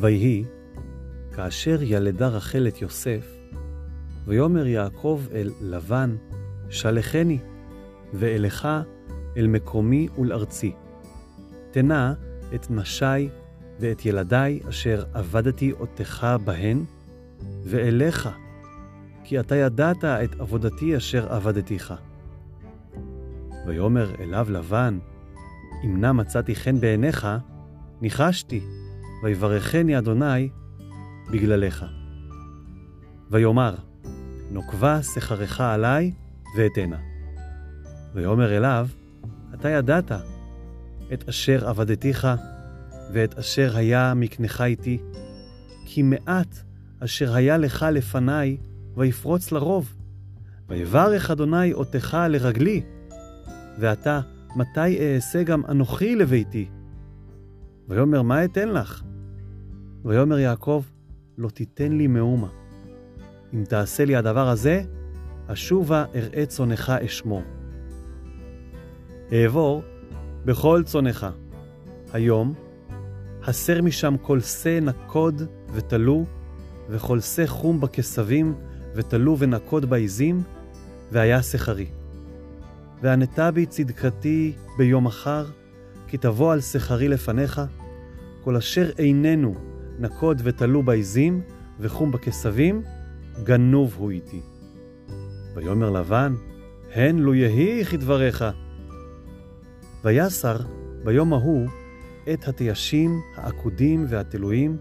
ויהי, כאשר ילדה רחל את יוסף, ויאמר יעקב אל לבן, שלחני, ואלך אל מקומי ולארצי. תנה את נשי ואת ילדי אשר עבדתי אותך בהן, ואליך, כי אתה ידעת את עבודתי אשר עבדתיך. ויאמר אליו לבן, אם נא מצאתי חן בעיניך, ניחשתי, ויברכני אדוני בגללך. ויאמר, נוקבה שכרך עלי ואתנה. ויאמר אליו, אתה ידעת את אשר עבדתיך ואת אשר היה מקנך איתי, כי מעט אשר היה לך לפניי, ויפרוץ לרוב. ויברך אדוני אותך לרגלי, ועתה מתי אעשה גם אנוכי לביתי? ויאמר מה אתן לך? ויאמר יעקב, לא תיתן לי מאומה. אם תעשה לי הדבר הזה, אשובה אראה צונך אשמור. אעבור בכל צונך. היום, הסר משם כל שא נקוד ותלו, וכל שא חום בכסבים, ותלו ונקוד בעזים, והיה שכרי. וענתה בי צדקתי ביום אחר, כי תבוא על שכרי לפניך, כל אשר איננו נקוד ותלו בעזים, וחום בכסבים, גנוב הוא איתי. ויאמר לבן, הן לו יהי כדבריך. ויסר ביום ההוא את התיישים, העקודים והתלויים,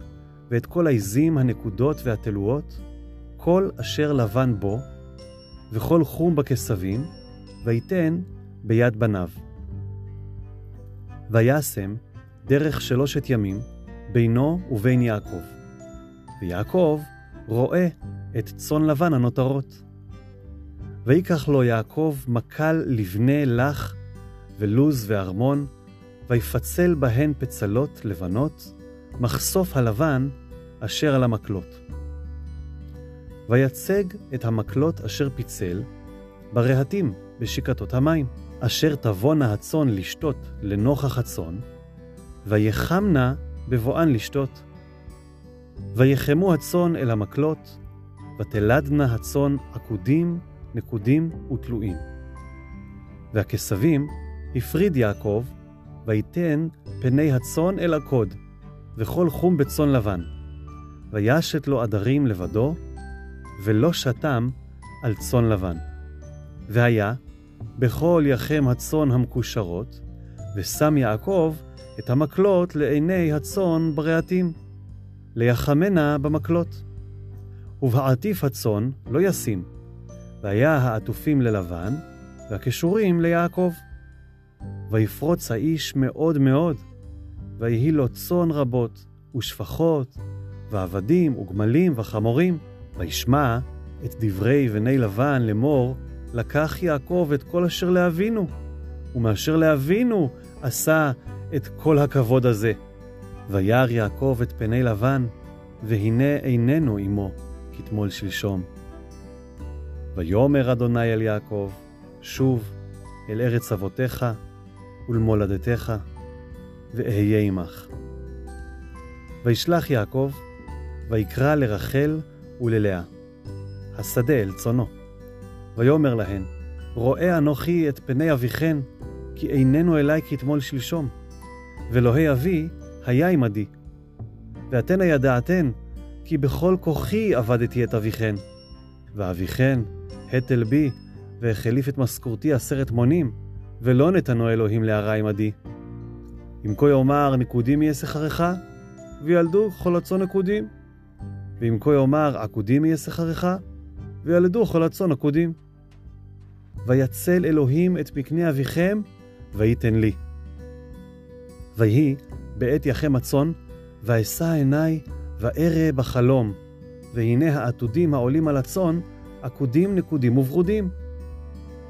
ואת כל העזים הנקודות והתלויות, כל אשר לבן בו, וכל חום בכסבים, ויתן ביד בניו. וישם דרך שלושת ימים בינו ובין יעקב. ויעקב רואה את צאן לבן הנותרות. ויקח לו יעקב מקל לבנה לך ולוז וארמון, ויפצל בהן פצלות לבנות, מחשוף הלבן אשר על המקלות. ויצג את המקלות אשר פיצל ברהטים בשיקתות המים, אשר תבואנה הצאן לשתות לנוכח הצאן, ויחמנה בבואן לשתות. ויחמו הצאן אל המקלות, ותלדנה הצאן עקודים, נקודים ותלויים. והכסבים הפריד יעקב, ויתן פני הצאן אל הקוד, וכל חום בצאן לבן. וישת לו עדרים לבדו, ולא שתם על צאן לבן. והיה, בכל יחם הצאן המקושרות, ושם יעקב את המקלות לעיני הצאן ברעתים, ליחמנה במקלות. ובעטיף הצאן לא ישים, והיה העטופים ללבן, והקשורים ליעקב. ויפרוץ האיש מאוד מאוד, ויהי לו צאן רבות, ושפחות, ועבדים, וגמלים, וחמורים. וישמע את דברי בני לבן לאמור, לקח יעקב את כל אשר לאבינו, ומאשר לאבינו עשה את כל הכבוד הזה. וירא יעקב את פני לבן, והנה איננו עמו, כתמול שלשום. ויאמר אדוני אל יעקב, שוב אל ארץ אבותיך ולמולדתך, ואהיה עמך. וישלח יעקב, ויקרא לרחל וללאה, השדה אל צונו. ויאמר להן, רואה אנוכי את פני אביכן, כי איננו אלי כתמול שלשום, ואלוהי אבי היה עמדי. ואתנה ידעתן, כי בכל כוחי עבדתי את אביכן. ואביכן, הטל בי, והחליף את משכורתי עשרת מונים, ולא נתנו אלוהים להרע עמדי. אם כה יאמר נקודים יהיה שכרך, וילדו חולצו נקודים. ואם כה יאמר עקודים יהיה שכרך, וילדו חולצו נקודים. ויצל אלוהים את מקנה אביכם, וייתן לי. ויהי בעת יחם הצאן, ואשא עיני וארא בחלום, והנה העתודים העולים על הצאן, עקודים נקודים וברודים.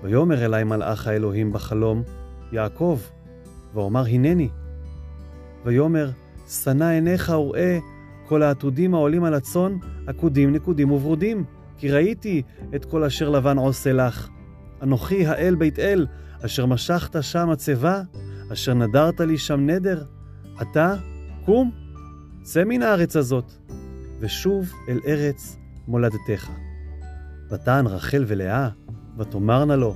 ויאמר אלי מלאך האלוהים בחלום, יעקב, ואומר הנני. ויאמר, שנא עיניך וראה כל העתודים העולים על הצאן, עקודים נקודים וברודים, כי ראיתי את כל אשר לבן עושה לך. אנוכי האל בית אל, אשר משכת שם מצבה, אשר נדרת לי שם נדר. עתה, קום, צא מן הארץ הזאת, ושוב אל ארץ מולדתך. ותען רחל ולאה, ותאמרנה לו,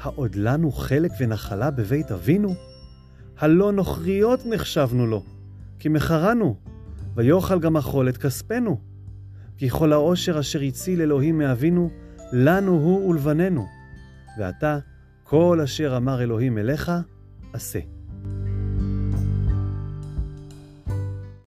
העוד לנו חלק ונחלה בבית אבינו? הלא נוכריות נחשבנו לו, כי מכרנו, ויאכל גם אכול את כספנו. כי כל העושר אשר הציל אלוהים מאבינו, לנו הוא ולבנינו. ועתה, כל אשר אמר אלוהים אליך, עשה.